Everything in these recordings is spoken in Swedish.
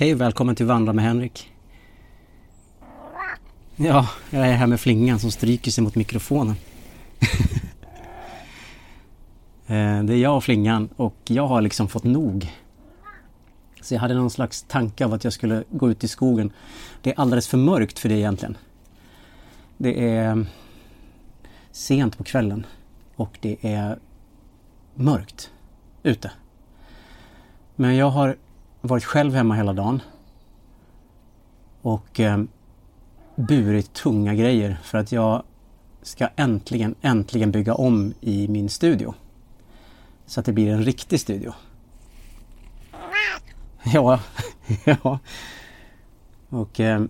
Hej och välkommen till Vandra med Henrik. Ja, jag är här med flingan som stryker sig mot mikrofonen. Eh, det är jag och flingan och jag har liksom fått nog. Så jag hade någon slags tanke av att jag skulle gå ut i skogen. Det är alldeles för mörkt för det egentligen. Det är sent på kvällen och det är mörkt ute. Men jag har varit själv hemma hela dagen. Och eh, burit tunga grejer för att jag ska äntligen, äntligen bygga om i min studio. Så att det blir en riktig studio. Ja, ja. Och eh,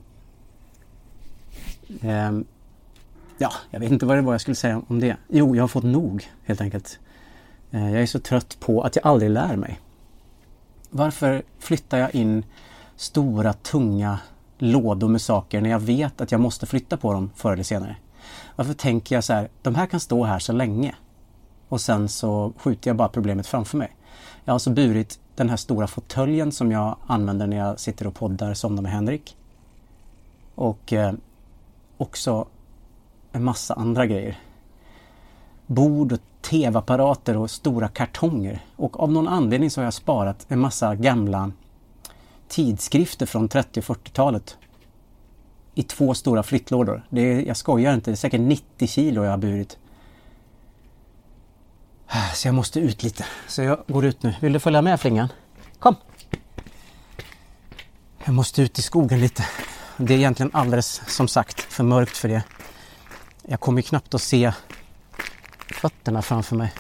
eh, ja, jag vet inte vad det var jag skulle säga om det. Jo, jag har fått nog helt enkelt. Eh, jag är så trött på att jag aldrig lär mig. Varför flyttar jag in stora tunga lådor med saker när jag vet att jag måste flytta på dem förr eller senare? Varför tänker jag så här, de här kan stå här så länge och sen så skjuter jag bara problemet framför mig. Jag har alltså burit den här stora fåtöljen som jag använder när jag sitter och poddar Somna med Henrik. Och eh, också en massa andra grejer. Bord och tv-apparater och stora kartonger. Och av någon anledning så har jag sparat en massa gamla tidskrifter från 30 och 40-talet i två stora flyttlådor. Det är, jag skojar inte, det är säkert 90 kilo jag har burit. Ah, så jag måste ut lite. Så jag går ut nu. Vill du följa med Flingan? Kom! Jag måste ut i skogen lite. Det är egentligen alldeles som sagt för mörkt för det. Jag kommer knappt att se fötterna framför mig.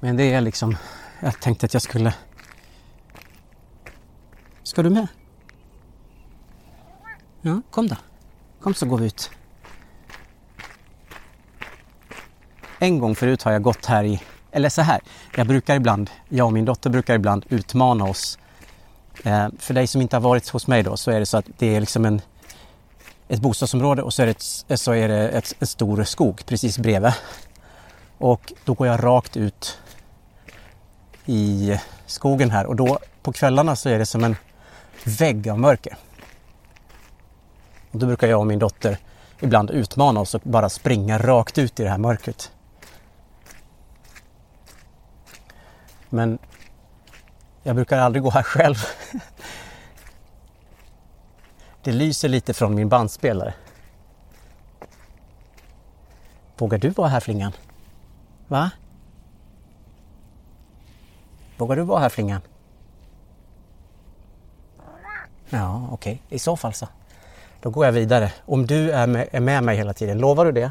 Men det är liksom, jag tänkte att jag skulle... Ska du med? Ja, kom då. Kom så går vi ut. En gång förut har jag gått här i, eller så här, jag brukar ibland, jag och min dotter brukar ibland utmana oss. Eh, för dig som inte har varit hos mig då så är det så att det är liksom en, ett bostadsområde och så är det, ett, så är det ett, en stor skog precis bredvid. Och då går jag rakt ut i skogen här och då på kvällarna så är det som en vägg av mörker. Och då brukar jag och min dotter ibland utmana oss och bara springa rakt ut i det här mörkret. Men jag brukar aldrig gå här själv. Det lyser lite från min bandspelare. Vågar du vara här Flingan? Va? Vågar du vara här Flingan? Ja, okej. Okay. I så fall så. Då går jag vidare. Om du är med, är med mig hela tiden, lovar du det?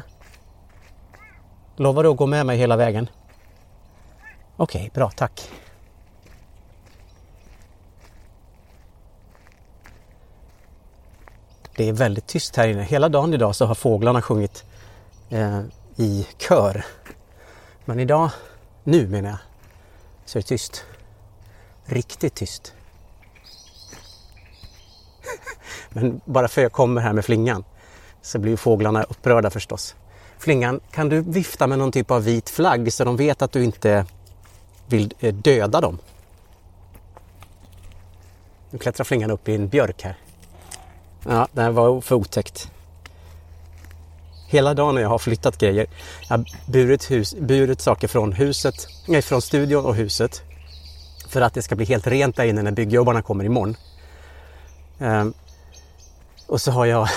Lovar du att gå med mig hela vägen? Okej, okay, bra, tack. Det är väldigt tyst här inne. Hela dagen idag så har fåglarna sjungit eh, i kör. Men idag, nu menar jag, så är det tyst. Riktigt tyst. Men bara för att jag kommer här med flingan så blir fåglarna upprörda förstås. Flingan, kan du vifta med någon typ av vit flagg så de vet att du inte vill eh, döda dem? Nu klättrar flingan upp i en björk här. Ja, det här var för otäckt. Hela dagen när jag har flyttat grejer, jag har burit, hus, burit saker från huset, nej, från studion och huset för att det ska bli helt rent där inne när byggjobbarna kommer imorgon. Um, och så har jag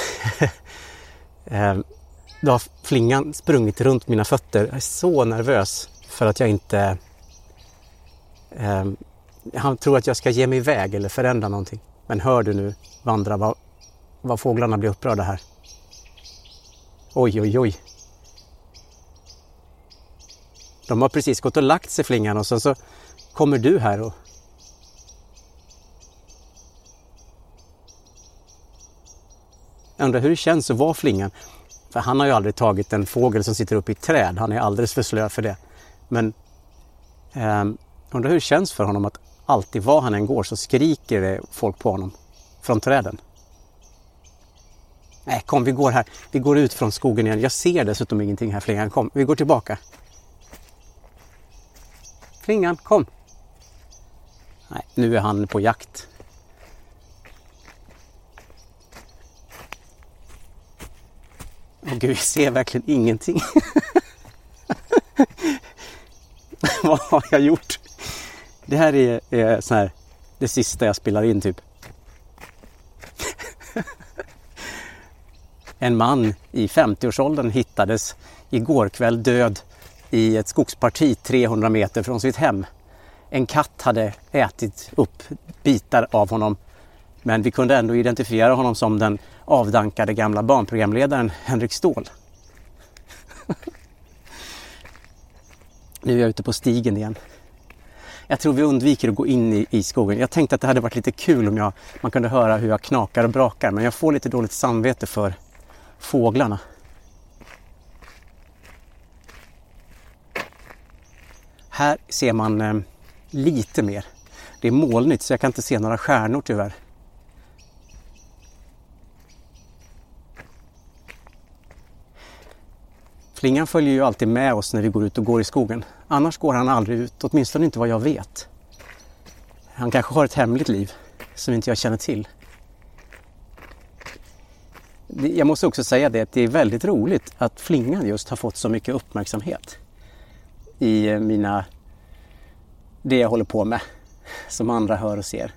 um, då har flingan sprungit runt mina fötter. Jag är så nervös för att jag inte... Um, han tror att jag ska ge mig iväg eller förändra någonting. Men hör du nu, Vandra, vad, fåglarna blir upprörda här. Oj, oj, oj. De har precis gått och lagt sig flingan och sen så kommer du här och Jag undrar hur det känns att vara flingan. För han har ju aldrig tagit en fågel som sitter uppe i ett träd. Han är alldeles för slö för det. Men eh, undrar hur det känns för honom att alltid var han än går så skriker det folk på honom från träden. Nej, kom vi går här. Vi går ut från skogen igen. Jag ser dessutom ingenting här flingan. Kom, vi går tillbaka. Flingan, kom! Nej, nu är han på jakt. Åh gud, jag ser verkligen ingenting. Vad har jag gjort? Det här är, är så här, det sista jag spelar in typ. En man i 50-årsåldern hittades igår kväll död i ett skogsparti 300 meter från sitt hem. En katt hade ätit upp bitar av honom men vi kunde ändå identifiera honom som den avdankade gamla barnprogramledaren Henrik Ståhl. nu är jag ute på stigen igen. Jag tror vi undviker att gå in i, i skogen. Jag tänkte att det hade varit lite kul om jag, man kunde höra hur jag knakar och brakar men jag får lite dåligt samvete för fåglarna. Här ser man eh, lite mer. Det är molnigt så jag kan inte se några stjärnor tyvärr. Flingan följer ju alltid med oss när vi går ut och går i skogen. Annars går han aldrig ut, åtminstone inte vad jag vet. Han kanske har ett hemligt liv som inte jag känner till. Jag måste också säga det att det är väldigt roligt att flingan just har fått så mycket uppmärksamhet i eh, mina, det jag håller på med, som andra hör och ser.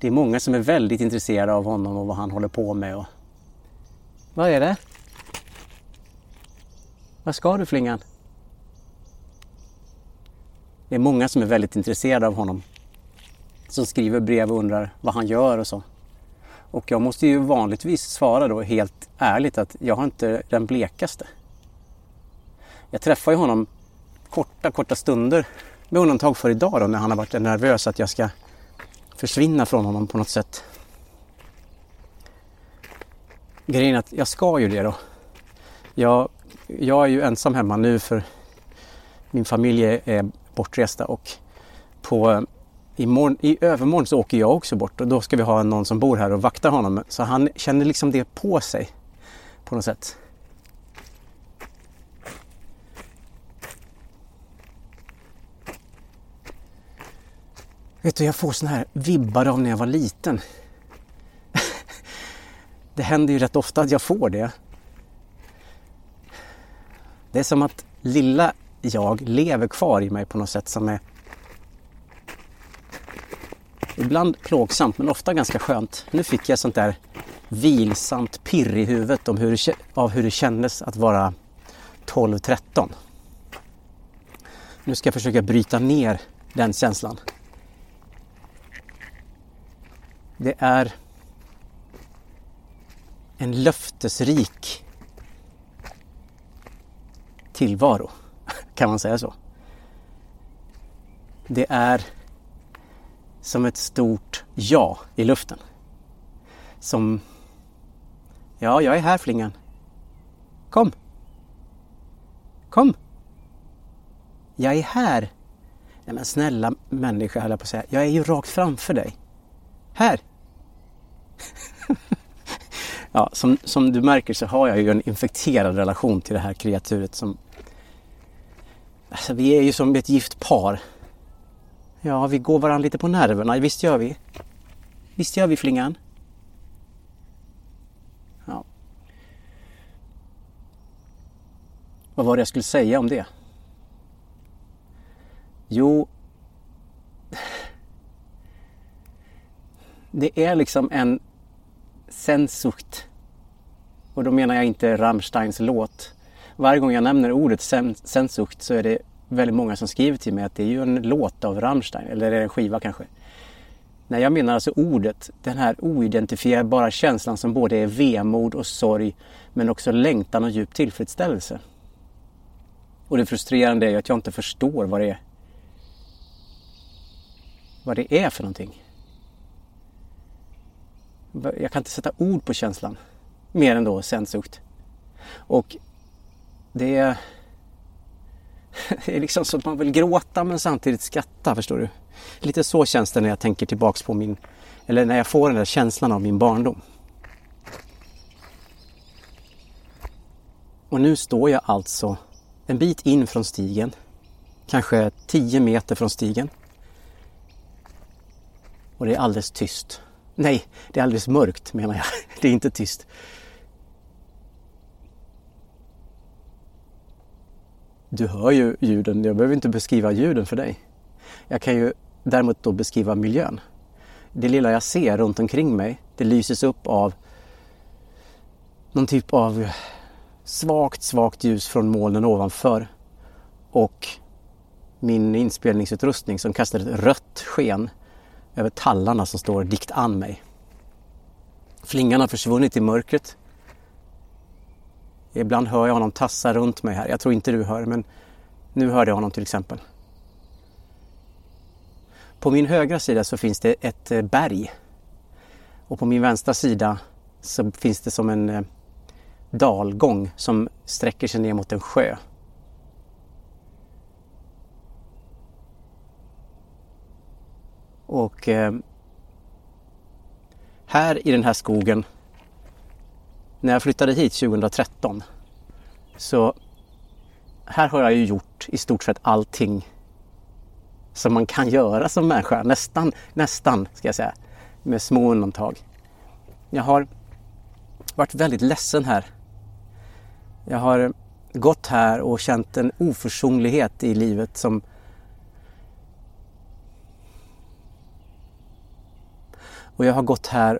Det är många som är väldigt intresserade av honom och vad han håller på med. Och... Vad är det? Vad ska du flingan? Det är många som är väldigt intresserade av honom. Som skriver brev och undrar vad han gör och så. Och jag måste ju vanligtvis svara då helt ärligt att jag har inte den blekaste. Jag träffar ju honom korta, korta stunder. Med undantag för idag då när han har varit nervös att jag ska försvinna från honom på något sätt. Grejen är att jag ska ju det då. Jag, jag är ju ensam hemma nu för min familj är bortresta och på imorgon, i övermorgon så åker jag också bort och då ska vi ha någon som bor här och vaktar honom. Så han känner liksom det på sig på något sätt. Vet du, jag får såna här vibbar av när jag var liten. det händer ju rätt ofta att jag får det. Det är som att lilla jag lever kvar i mig på något sätt som är ibland plågsamt men ofta ganska skönt. Nu fick jag sånt där vilsamt pirr i huvudet om hur det, av hur det kändes att vara 12-13. Nu ska jag försöka bryta ner den känslan. Det är en löftesrik tillvaro, kan man säga så. Det är som ett stort ja i luften. Som Ja, jag är här flingan. Kom! Kom! Jag är här! Nej men snälla människa höll jag på att säga. Jag är ju rakt framför dig. Här! ja, som, som du märker så har jag ju en infekterad relation till det här kreaturet som... Alltså vi är ju som ett gift par. Ja, vi går varandra lite på nerverna, visst gör vi? Visst gör vi Flingan? Ja. Vad var det jag skulle säga om det? Jo, det är liksom en sensucht. Och då menar jag inte Rammsteins låt. Varje gång jag nämner ordet sensucht så är det väldigt många som skriver till mig att det är ju en låt av Rammstein, eller är det en skiva kanske? Nej, jag menar alltså ordet, den här oidentifierbara känslan som både är vemod och sorg men också längtan och djup tillfredsställelse. Och det frustrerande är ju att jag inte förstår vad det är vad det är för någonting. Jag kan inte sätta ord på känslan. Mer än då sensukt. Och det är, det är liksom så att man vill gråta men samtidigt skratta, förstår du? Lite så känns det när jag tänker tillbaks på min, eller när jag får den där känslan av min barndom. Och nu står jag alltså en bit in från stigen, kanske 10 meter från stigen. Och det är alldeles tyst. Nej, det är alldeles mörkt menar jag. Det är inte tyst. Du hör ju ljuden, jag behöver inte beskriva ljuden för dig. Jag kan ju däremot då beskriva miljön. Det lilla jag ser runt omkring mig, det lyses upp av någon typ av svagt, svagt ljus från molnen ovanför och min inspelningsutrustning som kastar ett rött sken över tallarna som står dikt an mig. Flingan har försvunnit i mörkret. Ibland hör jag honom tassa runt mig här. Jag tror inte du hör, men nu hörde jag honom till exempel. På min högra sida så finns det ett eh, berg. Och på min vänstra sida så finns det som en eh, dalgång som sträcker sig ner mot en sjö. Och eh, här i den här skogen, när jag flyttade hit 2013, så här har jag ju gjort i stort sett allting som man kan göra som människa. Nästan, nästan ska jag säga, med små undantag. Jag har varit väldigt ledsen här. Jag har gått här och känt en oförsonlighet i livet som Och jag har gått här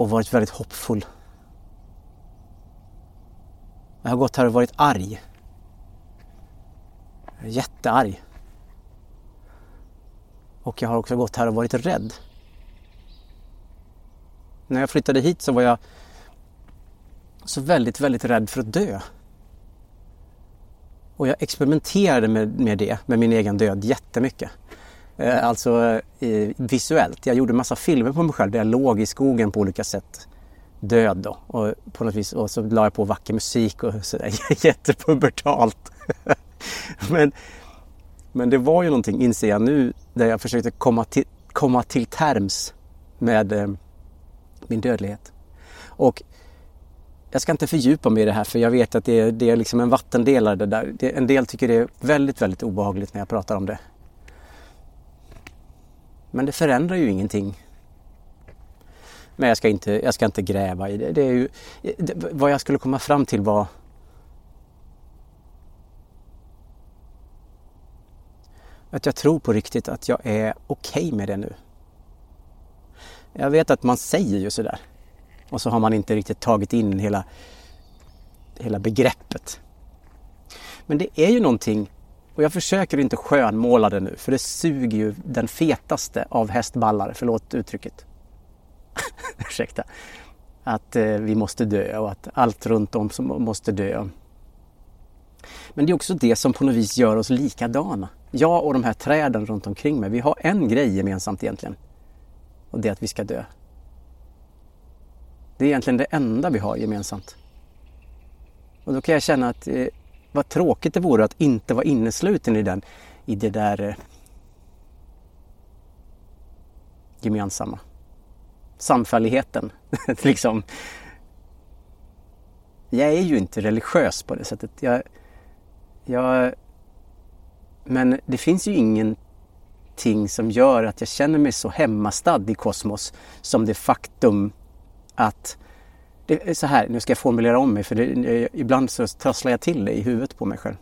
och varit väldigt hoppfull. Jag har gått här och varit arg. Jättearg. Och jag har också gått här och varit rädd. När jag flyttade hit så var jag så väldigt, väldigt rädd för att dö. Och jag experimenterade med, med det, med min egen död, jättemycket. Eh, alltså eh, visuellt. Jag gjorde massa filmer på mig själv där jag låg i skogen på olika sätt. Död då. Och, på något vis, och så la jag på vacker musik och sådär. Jättepubertalt. men, men det var ju någonting, inser jag nu, där jag försökte komma till, komma till terms med eh, min dödlighet. Och jag ska inte fördjupa mig i det här för jag vet att det är, det är liksom en vattendelare det där. Det, en del tycker det är väldigt, väldigt obehagligt när jag pratar om det. Men det förändrar ju ingenting. Men jag ska inte, jag ska inte gräva i det. det, är ju, det vad jag skulle komma fram till var att jag tror på riktigt att jag är okej okay med det nu. Jag vet att man säger ju sådär. Och så har man inte riktigt tagit in hela, hela begreppet. Men det är ju någonting och jag försöker inte skönmåla det nu för det suger ju den fetaste av hästballar, förlåt uttrycket. Ursäkta. Att eh, vi måste dö och att allt runt om måste dö. Men det är också det som på något vis gör oss likadana. Jag och de här träden runt omkring mig, vi har en grej gemensamt egentligen. Och det är att vi ska dö. Det är egentligen det enda vi har gemensamt. Och då kan jag känna att eh, vad tråkigt det vore att inte vara innesluten i den, i det där eh, gemensamma. Samfälligheten. liksom. Jag är ju inte religiös på det sättet. Jag, jag, men det finns ju ingenting som gör att jag känner mig så hemmastad i kosmos som det faktum att det är så här, nu ska jag formulera om mig för det, ibland så trasslar jag till det i huvudet på mig själv.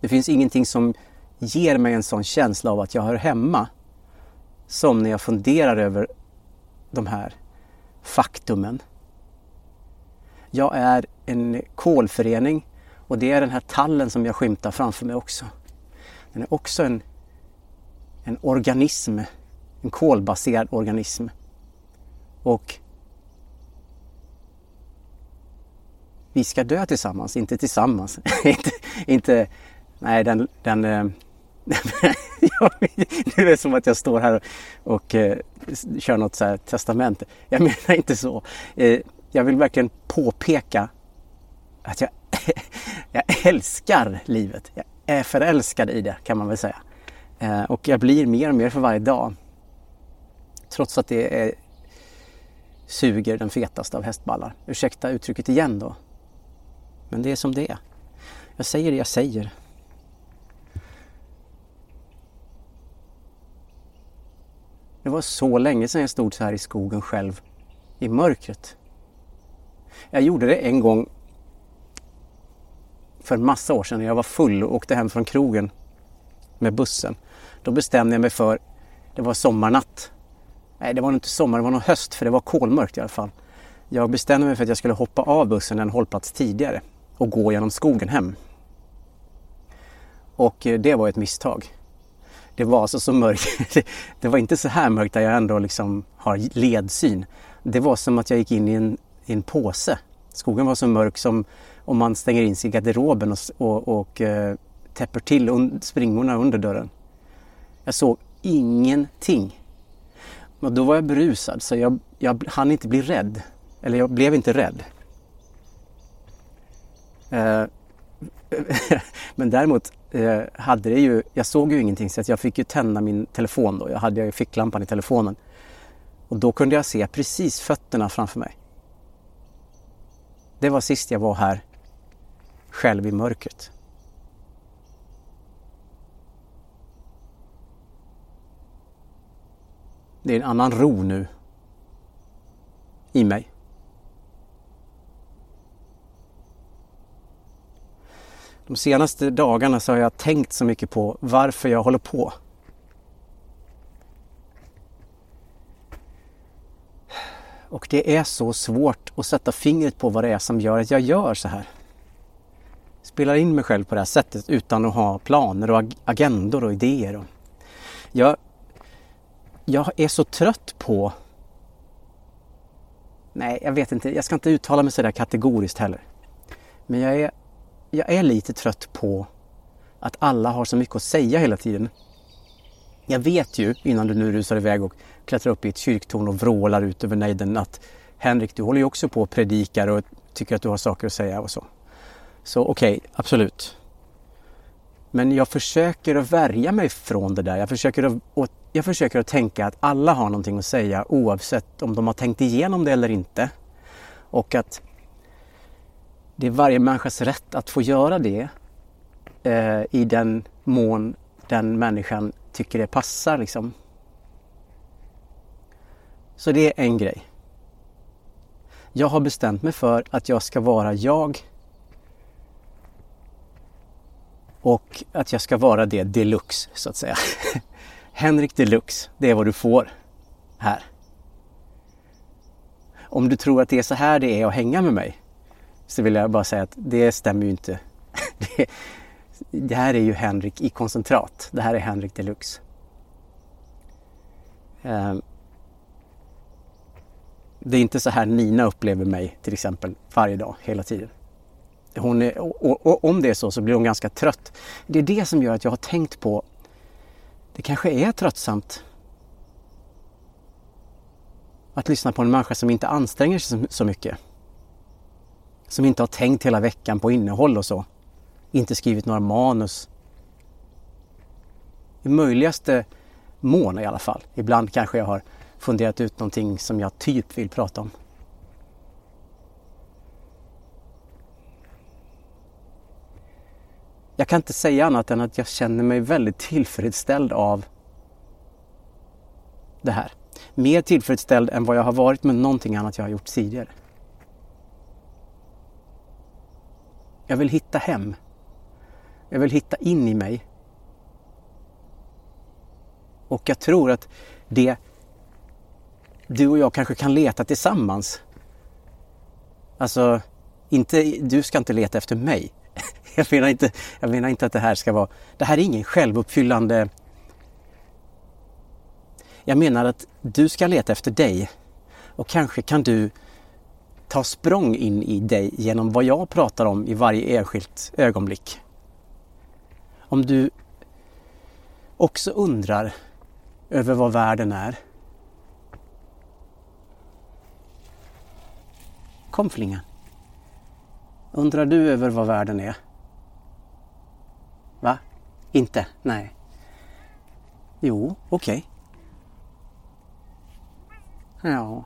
Det finns ingenting som ger mig en sån känsla av att jag hör hemma som när jag funderar över de här faktumen. Jag är en kolförening och det är den här tallen som jag skymtar framför mig också. Den är också en, en organism, en kolbaserad organism. Och vi ska dö tillsammans, inte tillsammans. inte, inte, nej den, den eh, nu är det som att jag står här och, och eh, kör något så här testamente. Jag menar inte så. Eh, jag vill verkligen påpeka att jag, jag älskar livet. Jag är förälskad i det kan man väl säga. Eh, och jag blir mer och mer för varje dag. Trots att det är, suger den fetaste av hästballar. Ursäkta uttrycket igen då. Men det är som det är. Jag säger det jag säger. Det var så länge sedan jag stod så här i skogen själv i mörkret. Jag gjorde det en gång för en massa år sedan när jag var full och åkte hem från krogen med bussen. Då bestämde jag mig för, det var sommarnatt. Nej, det var inte sommar, det var nog höst för det var kolmörkt i alla fall. Jag bestämde mig för att jag skulle hoppa av bussen en hållplats tidigare och gå genom skogen hem. Och eh, det var ett misstag. Det var alltså så mörkt. Det var inte så här mörkt där jag ändå liksom har ledsyn. Det var som att jag gick in i en, i en påse. Skogen var så mörk som om man stänger in sig i garderoben och, och, och eh, täpper till springorna under dörren. Jag såg ingenting. Och då var jag berusad så jag, jag hann inte bli rädd. Eller jag blev inte rädd. Eh, men däremot eh, hade det ju, jag såg ju ingenting så att jag fick ju tända min telefon då. Jag hade ju ficklampan i telefonen. Och då kunde jag se precis fötterna framför mig. Det var sist jag var här själv i mörkret. Det är en annan ro nu i mig. De senaste dagarna så har jag tänkt så mycket på varför jag håller på. Och det är så svårt att sätta fingret på vad det är som gör att jag gör så här. Spelar in mig själv på det här sättet utan att ha planer och ag agendor och idéer. Jag, jag är så trött på... Nej, jag vet inte. Jag ska inte uttala mig så där kategoriskt heller. Men jag är jag är lite trött på att alla har så mycket att säga hela tiden. Jag vet ju innan du nu rusar iväg och klättrar upp i ett kyrktorn och vrålar ut över nejden att Henrik, du håller ju också på och predikar och tycker att du har saker att säga och så. Så okej, okay, absolut. Men jag försöker att värja mig från det där. Jag försöker, att, jag försöker att tänka att alla har någonting att säga oavsett om de har tänkt igenom det eller inte. Och att det är varje människas rätt att få göra det eh, i den mån den människan tycker det passar. Liksom. Så det är en grej. Jag har bestämt mig för att jag ska vara jag och att jag ska vara det deluxe så att säga. Henrik deluxe, det är vad du får här. Om du tror att det är så här det är att hänga med mig så vill jag bara säga att det stämmer ju inte. Det, det här är ju Henrik i koncentrat. Det här är Henrik deluxe. Ehm. Det är inte så här Nina upplever mig till exempel varje dag, hela tiden. Hon är, och, och, om det är så så blir hon ganska trött. Det är det som gör att jag har tänkt på, det kanske är tröttsamt att lyssna på en människa som inte anstränger sig så mycket som inte har tänkt hela veckan på innehåll och så. Inte skrivit några manus. I möjligaste mån i alla fall. Ibland kanske jag har funderat ut någonting som jag typ vill prata om. Jag kan inte säga annat än att jag känner mig väldigt tillfredsställd av det här. Mer tillfredsställd än vad jag har varit med någonting annat jag har gjort tidigare. Jag vill hitta hem. Jag vill hitta in i mig. Och jag tror att det du och jag kanske kan leta tillsammans. Alltså, inte, du ska inte leta efter mig. Jag menar, inte, jag menar inte att det här ska vara... Det här är ingen självuppfyllande... Jag menar att du ska leta efter dig och kanske kan du ta språng in i dig genom vad jag pratar om i varje enskilt ögonblick. Om du också undrar över vad världen är. Kom flingan. Undrar du över vad världen är? Va? Inte? Nej. Jo, okej. Okay. Ja.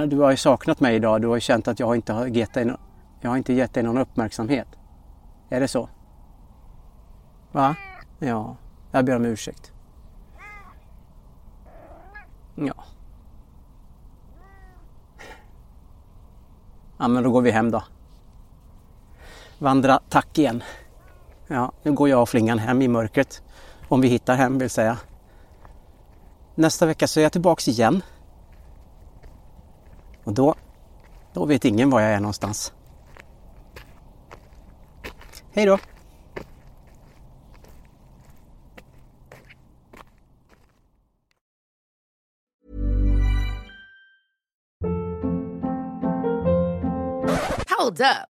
Du har ju saknat mig idag. Du har ju känt att jag inte har gett dig, jag har inte gett dig någon uppmärksamhet. Är det så? Va? Ja, jag ber om ursäkt. Ja. Ja, men då går vi hem då. Vandra tack igen. Ja, nu går jag och flingan hem i mörkret. Om vi hittar hem vill säga. Nästa vecka så är jag tillbaks igen. Och då, då vet ingen var jag är någonstans. Hej då! Hold up.